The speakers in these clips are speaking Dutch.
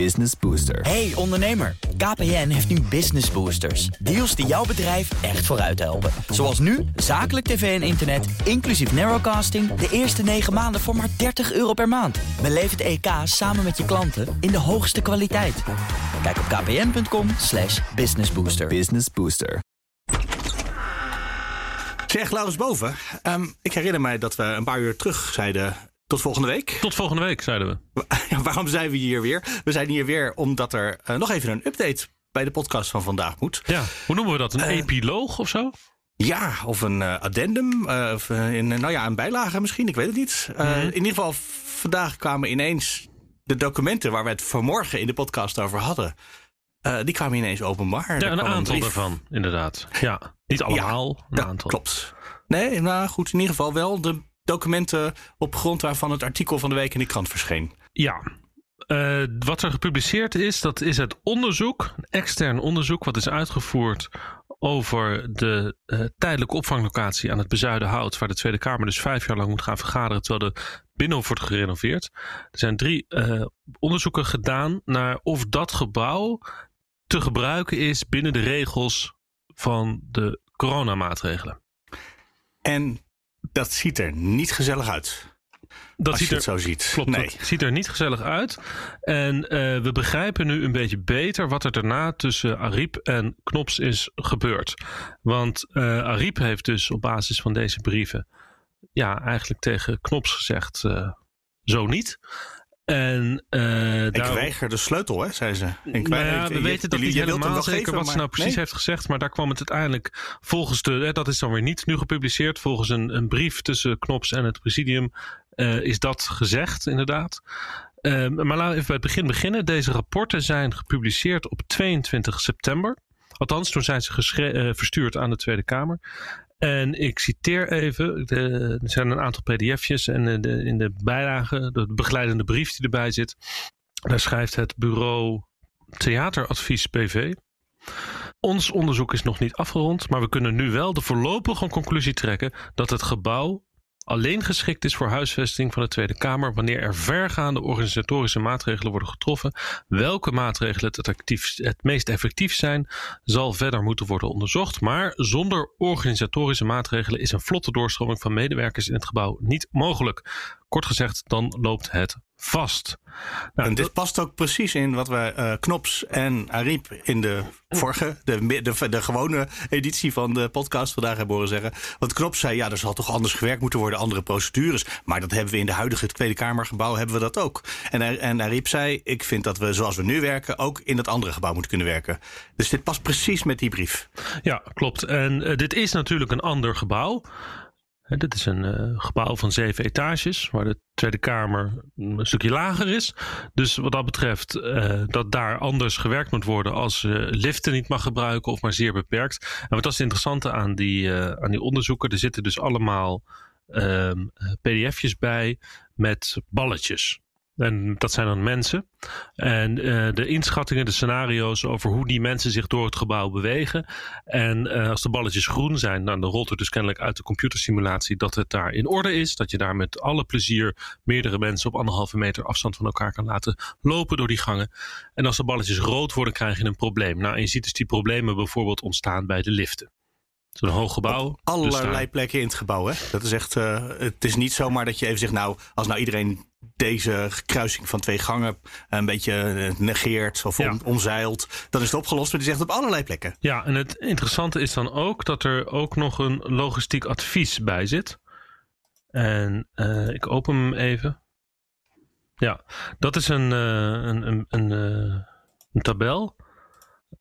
Business Booster. Hey ondernemer, KPN heeft nu Business Boosters. Deals die jouw bedrijf echt vooruit helpen. Zoals nu, zakelijk tv en internet, inclusief narrowcasting... de eerste 9 maanden voor maar 30 euro per maand. Beleef het EK samen met je klanten in de hoogste kwaliteit. Kijk op kpn.com slash businessbooster. Business Booster. Zeg, Laurens Boven. Ehm, ik herinner mij dat we een paar uur terug zeiden... tot volgende week. Tot volgende week, zeiden we. Waarom zijn we hier weer? We zijn hier weer omdat er eh, nog even een update... bij de podcast van vandaag moet. Ja, hoe noemen we dat? Een epiloog of zo? Ja, of een eh, addendum. eh, of eh, in, nou ja, een bijlage misschien. Ik weet het niet. Eh, In ieder geval, vandaag kwamen ineens de documenten... waar we het vanmorgen in de podcast over hadden... eh, die kwamen ineens openbaar. Ja, een aantal daarvan, inderdaad. Ja, niet allemaal, een aantal. klopt. Nee, nou goed, in ieder geval wel de documenten op grond waarvan het artikel van de week in de krant verscheen. Ja. Eh, wat er gepubliceerd is, dat is het onderzoek, een extern onderzoek, wat is uitgevoerd over de eh, tijdelijke opvanglocatie aan het Bezuidenhout, waar de Tweede Kamer dus vijf jaar lang moet gaan vergaderen, terwijl de Binnenhof wordt gerenoveerd. Er zijn drie eh, onderzoeken gedaan naar of dat gebouw te gebruiken is binnen de regels van de coronamaatregelen. En dat ziet er niet gezellig uit. Dat als ziet je er het zo ziet. Klopt, nee. dat ziet er niet gezellig uit. En eh, we begrijpen nu een beetje beter wat er daarna tussen Ariep en Knops is gebeurd. Want eh Ariep heeft dus op basis van deze brieven ja, eigenlijk tegen Knops gezegd, eh, zo niet. En, eh, Ik weiger de sleutel, hè, zei ze. Ik nou ja, we weten dat niet helemaal zeker geven, wat ze nou precies nee? heeft gezegd. Maar daar kwam het uiteindelijk volgens de... Hè, dat is dan weer niet nu gepubliceerd. Volgens een, een brief tussen Knops en het presidium eh, is dat gezegd inderdaad. Eh, maar laten we even bij het begin beginnen. Deze rapporten zijn gepubliceerd op 22 september. Althans, toen zijn ze eh, verstuurd aan de Tweede Kamer. En ik citeer even, de, er zijn een aantal pdf'jes en in de, in de bijlage, de begeleidende brief die erbij zit. Daar schrijft het bureau Theateradvies BV. Ons onderzoek is nog niet afgerond, maar we kunnen nu wel de voorlopige conclusie trekken dat het gebouw alleen geschikt is voor huisvesting van de Tweede Kamer wanneer er vergaande organisatorische maatregelen worden getroffen. Welke maatregelen het, het meest effectief zijn, zal verder moeten worden onderzocht. Maar zonder organisatorische maatregelen is een vlotte doorstroming van medewerkers in het gebouw niet mogelijk. Kort gezegd, dan loopt het vast. Nou, En dit past ook precies in wat we eh, Knops en Ariep in de vorige, de, de, de gewone editie van de podcast vandaag hebben horen zeggen. Want Knops zei, ja, er zal toch anders gewerkt moeten worden, andere procedures. Maar dat hebben we in de huidige Tweede Kamergebouw, hebben we dat ook. En, en Ariep zei, ik vind dat we zoals we nu werken, ook in dat andere gebouw moeten kunnen werken. Dus dit past precies met die brief. Ja, klopt. En eh, dit is natuurlijk een ander gebouw. Dit is een eh, gebouw van zeven etages, waar de Tweede Kamer een stukje lager is. Dus wat dat betreft, eh, dat daar anders gewerkt moet worden als je liften niet mag gebruiken of maar zeer beperkt. En wat dat is het interessante aan die, eh, aan die onderzoeken. Er zitten dus allemaal ehm, pdf'jes bij met balletjes. En dat zijn dan mensen. En eh, de inschattingen, de scenario's over hoe die mensen zich door het gebouw bewegen. En eh, als de balletjes groen zijn, nou, dan rolt er dus kennelijk uit de computersimulatie dat het daar in orde is. Dat je daar met alle plezier meerdere mensen op anderhalve meter afstand van elkaar kan laten lopen door die gangen. En als de balletjes rood worden, krijg je een probleem. Nou, en je ziet dus die problemen bijvoorbeeld ontstaan bij de liften. Zo'n hoog gebouw. dus Allerlei plekken in het gebouw, hè? Dat is echt. eh, het is niet zomaar dat je even zegt, nou, als nou iedereen deze kruising van twee gangen een beetje eh, negeert of Ja. om- omzeilt, dan is het opgelost. Maar die zegt op allerlei plekken. Ja, en het interessante is dan ook dat er ook nog een logistiek advies bij zit. En eh, ik open hem even. Ja, dat is een, een, een, een, een tabel.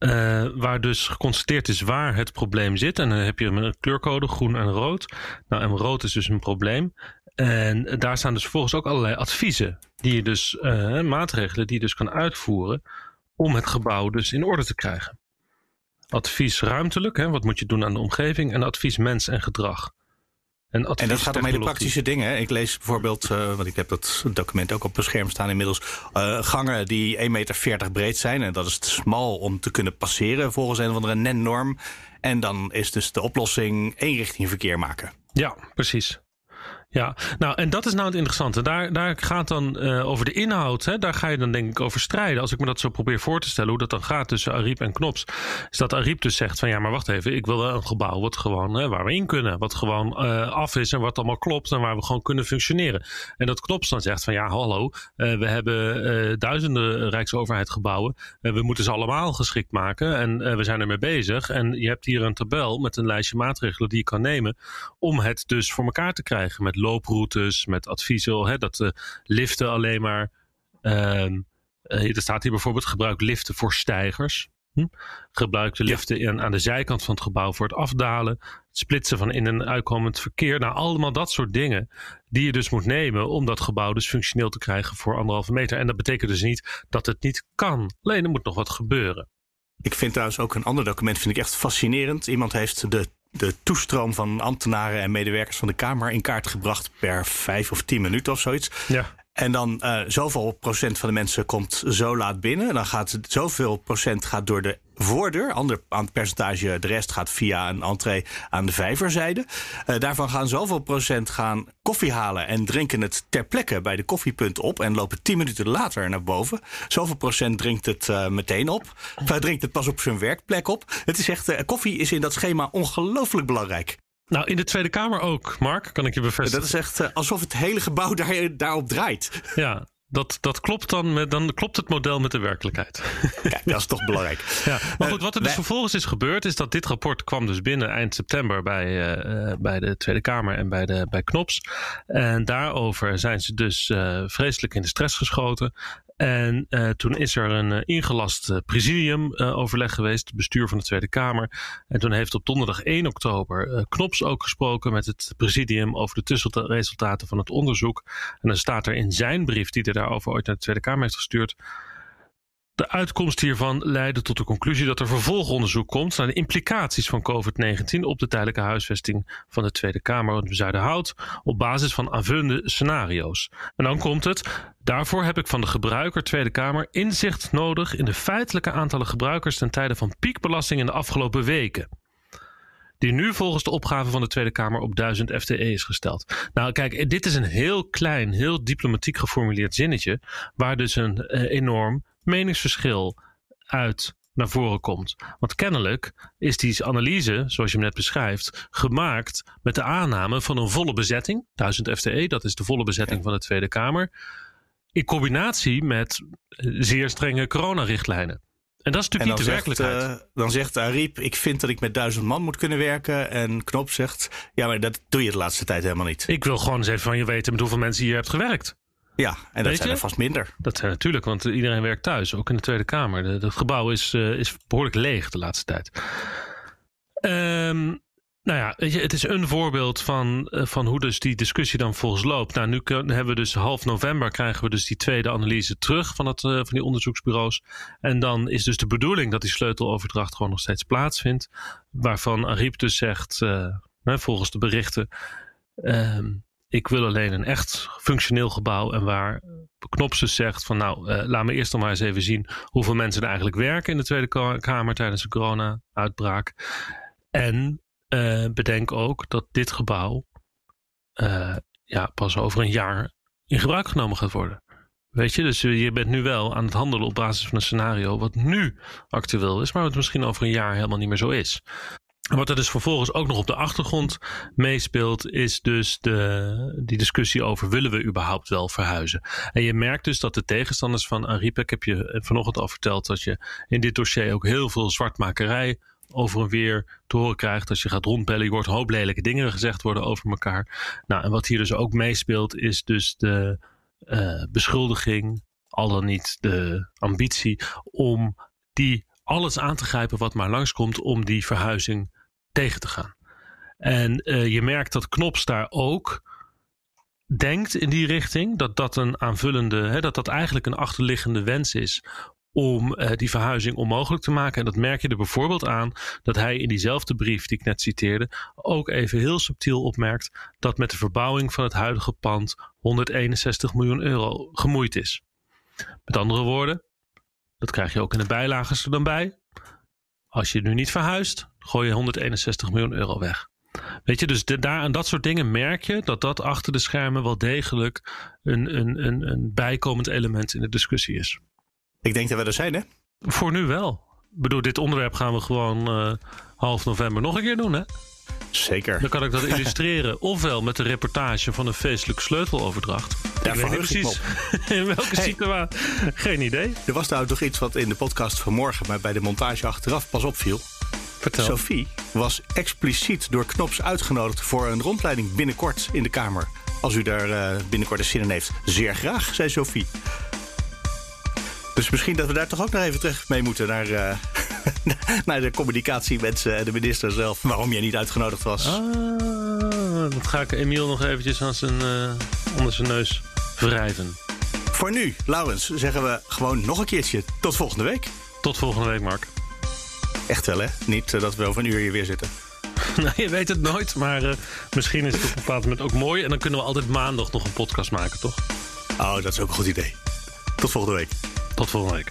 Eh, waar dus geconstateerd is waar het probleem zit. En dan heb je een kleurcode, groen en rood. Nou, en rood is dus een probleem. En daar staan dus volgens ook allerlei adviezen. Die je dus, eh, maatregelen die je dus kan uitvoeren. Om het gebouw dus in orde te krijgen advies ruimtelijk, hè, wat moet je doen aan de omgeving, en advies mens en gedrag. En, dat gaat om hele praktische dingen. Ik lees bijvoorbeeld, eh, want ik heb dat document ook op mijn scherm staan inmiddels. eh, gangen die 1,40 meter breed zijn. En dat is te smal om te kunnen passeren volgens een of andere NEN-norm. En dan is dus de oplossing één richting verkeer maken. Ja, precies. Ja, nou en dat is nou het interessante. Daar, daar gaat dan uh, over de inhoud. Hè, daar ga je dan denk ik over strijden. Als ik me dat zo probeer voor te stellen, hoe dat dan gaat tussen Ariep en Knops. Is dat Ariep dus zegt van ja, maar wacht even. Ik wil een gebouw wat gewoon, hè, waar we in kunnen. Wat gewoon uh, af is en wat allemaal klopt. En waar we gewoon kunnen functioneren. En dat Knops dan zegt van ja, hallo. Uh, we hebben duizenden Rijksoverheidsgebouwen. we moeten ze allemaal geschikt maken. En we zijn ermee bezig. En je hebt hier een tabel met een lijstje maatregelen die je kan nemen. Om het dus voor elkaar te krijgen met looproutes, met adviezen, hè, dat de liften alleen maar. Uh, er staat hier bijvoorbeeld: gebruik liften voor stijgers. Hm? Gebruik de liften aan de zijkant van het gebouw voor het afdalen. Het splitsen van in- en uitkomend verkeer. Nou, allemaal dat soort dingen die je dus moet nemen om dat gebouw dus functioneel te krijgen voor anderhalve meter. En dat betekent dus niet dat het niet kan. Alleen er moet nog wat gebeuren. Ik vind trouwens ook een ander document vind ik echt fascinerend. Iemand heeft de de toestroom van ambtenaren en medewerkers van de Kamer in kaart gebracht per vijf of tien minuten of zoiets. Ja. En dan uh, zoveel procent van de mensen komt zo laat binnen. Dan gaat zoveel procent gaat door de voordeur. Ander aan percentage, de rest gaat via een entree aan de vijverzijde. Uh, daarvan gaan zoveel procent gaan koffie halen en drinken het ter plekke bij de koffiepunt op. En lopen tien minuten later naar boven. Zoveel procent drinkt het uh, meteen op. Of drinkt het pas op zijn werkplek op. Het is echt, koffie is in dat schema ongelooflijk belangrijk. Nou, in de Tweede Kamer ook, Mark, kan ik je bevestigen. Dat is echt alsof het hele gebouw daar, daarop draait. Ja, dat, dat klopt dan, met, dan klopt het model met de werkelijkheid. Kijk, dat is toch belangrijk. Ja, maar goed, wat er dus vervolgens is gebeurd, is dat dit rapport kwam dus binnen eind september bij, uh, bij de Tweede Kamer en bij, de, bij KNOPS. En daarover zijn ze dus uh, vreselijk in de stress geschoten. En uh, toen is er een uh, ingelast uh, presidium overleg geweest, bestuur van de Tweede Kamer. En toen heeft op donderdag 1 oktober Knops ook gesproken met het presidium over de tussenresultaten van het onderzoek. En dan staat er in zijn brief, die hij daarover ooit naar de Tweede Kamer heeft gestuurd, de uitkomst hiervan leidde tot de conclusie dat er vervolgonderzoek komt naar de implicaties van COVID-19 op de tijdelijke huisvesting van de Tweede Kamer op Zuiderhout op basis van aanvullende scenario's. En dan komt het. Daarvoor heb ik van de gebruiker Tweede Kamer inzicht nodig in de feitelijke aantallen gebruikers ten tijde van piekbelasting in de afgelopen weken die nu volgens de opgave van de Tweede Kamer op 1000 FTE is gesteld. Nou, kijk, dit is een heel klein, heel diplomatiek geformuleerd zinnetje, waar dus een eh, enorm meningsverschil uit naar voren komt. Want kennelijk is die analyse, zoals je hem net beschrijft, gemaakt met de aanname van een volle bezetting, 1000 FTE, dat is de volle bezetting van de Tweede Kamer, in combinatie met eh, zeer strenge coronarichtlijnen. En dat is natuurlijk niet de werkelijkheid. Uh, dan zegt Ariep, ik vind dat ik met duizend man moet kunnen werken. En Knop zegt, ja, maar dat doe je de laatste tijd helemaal niet. Ik wil gewoon eens even van je weten met hoeveel mensen je hebt gewerkt. Ja, en dat zijn er vast minder. Dat zijn natuurlijk, want iedereen werkt thuis, ook in de Tweede Kamer. Het gebouw is, uh, is behoorlijk leeg de laatste tijd. Um, nou ja, weet je, het is een voorbeeld van, uh, van hoe dus die discussie dan volgens loopt. Nou, nu hebben we dus half november krijgen we dus die tweede analyse terug van, het, uh, van die onderzoeksbureaus. En dan is dus de bedoeling dat die sleuteloverdracht gewoon nog steeds plaatsvindt. Waarvan Ariep dus zegt, uh, volgens de berichten, ehm, ik wil alleen een echt functioneel gebouw. En waar Knops dus zegt van nou, uh, laat me eerst nog maar eens even zien hoeveel mensen er eigenlijk werken in de Tweede Kamer tijdens de corona-uitbraak. En uh, bedenk ook dat dit gebouw uh, ja, pas over een jaar in gebruik genomen gaat worden. Weet je, dus je bent nu wel aan het handelen op basis van een scenario wat nu actueel is, maar wat misschien over een jaar helemaal niet meer zo is. Wat er dus vervolgens ook nog op de achtergrond meespeelt, is dus de, die discussie over willen we überhaupt wel verhuizen. En je merkt dus dat de tegenstanders van Ariep, ik heb je vanochtend al verteld dat je in dit dossier ook heel veel zwartmakerij over en weer te horen krijgt. Als je gaat rondbellen, je hoort een hoop lelijke dingen gezegd worden over elkaar. Nou, en wat hier dus ook meespeelt, is dus de uh, beschuldiging, al dan niet de ambitie, om die alles aan te grijpen wat maar langskomt om die verhuizing tegen te gaan. En uh, je merkt dat Knops daar ook denkt in die richting, dat dat een aanvullende, hè, dat dat eigenlijk een achterliggende wens is om uh, die verhuizing onmogelijk te maken. En dat merk je er bijvoorbeeld aan dat hij in diezelfde brief die ik net citeerde ook even heel subtiel opmerkt dat met de verbouwing van het huidige pand 161 miljoen euro gemoeid is. Met andere woorden, dat krijg je ook in de bijlagen er dan bij. Als je nu niet verhuist, gooi je 161 miljoen euro weg. Weet je, dus de, daar aan dat soort dingen merk je dat dat achter de schermen wel degelijk een, een, een, een bijkomend element in de discussie is. Ik denk dat we er zijn, hè? Voor nu wel. Ik bedoel, dit onderwerp gaan we gewoon uh, half november nog een keer doen, hè? Zeker. Dan kan ik dat illustreren. Ofwel met de reportage van een feestelijke sleuteloverdracht. Daar ik weet niet precies in welke hey. situatie. Geen idee. Er was nou toch iets wat in de podcast vanmorgen, maar bij de montage achteraf pas opviel. Vertel. Sophie was expliciet door Knops uitgenodigd voor een rondleiding binnenkort in de Kamer. Als u daar uh, binnenkort een zin in heeft. Zeer graag, zei Sophie. Dus misschien dat we daar toch ook nog even terug mee moeten naar, uh, naar de communicatiemensen en de minister zelf. Waarom jij niet uitgenodigd was. Ah, dat ga ik Emiel nog eventjes aan zijn, uh, onder zijn neus wrijven. Voor nu, Laurens, zeggen we gewoon nog een keertje. Tot volgende week. Tot volgende week, Mark. Echt wel, hè? Niet uh, dat we over een uur hier weer zitten. nou, je weet het nooit, maar uh, misschien is het op een bepaald moment ook mooi. En dan kunnen we altijd maandag nog een podcast maken, toch? Oh, dat is ook een goed idee. Tot volgende week. Tot volgende week.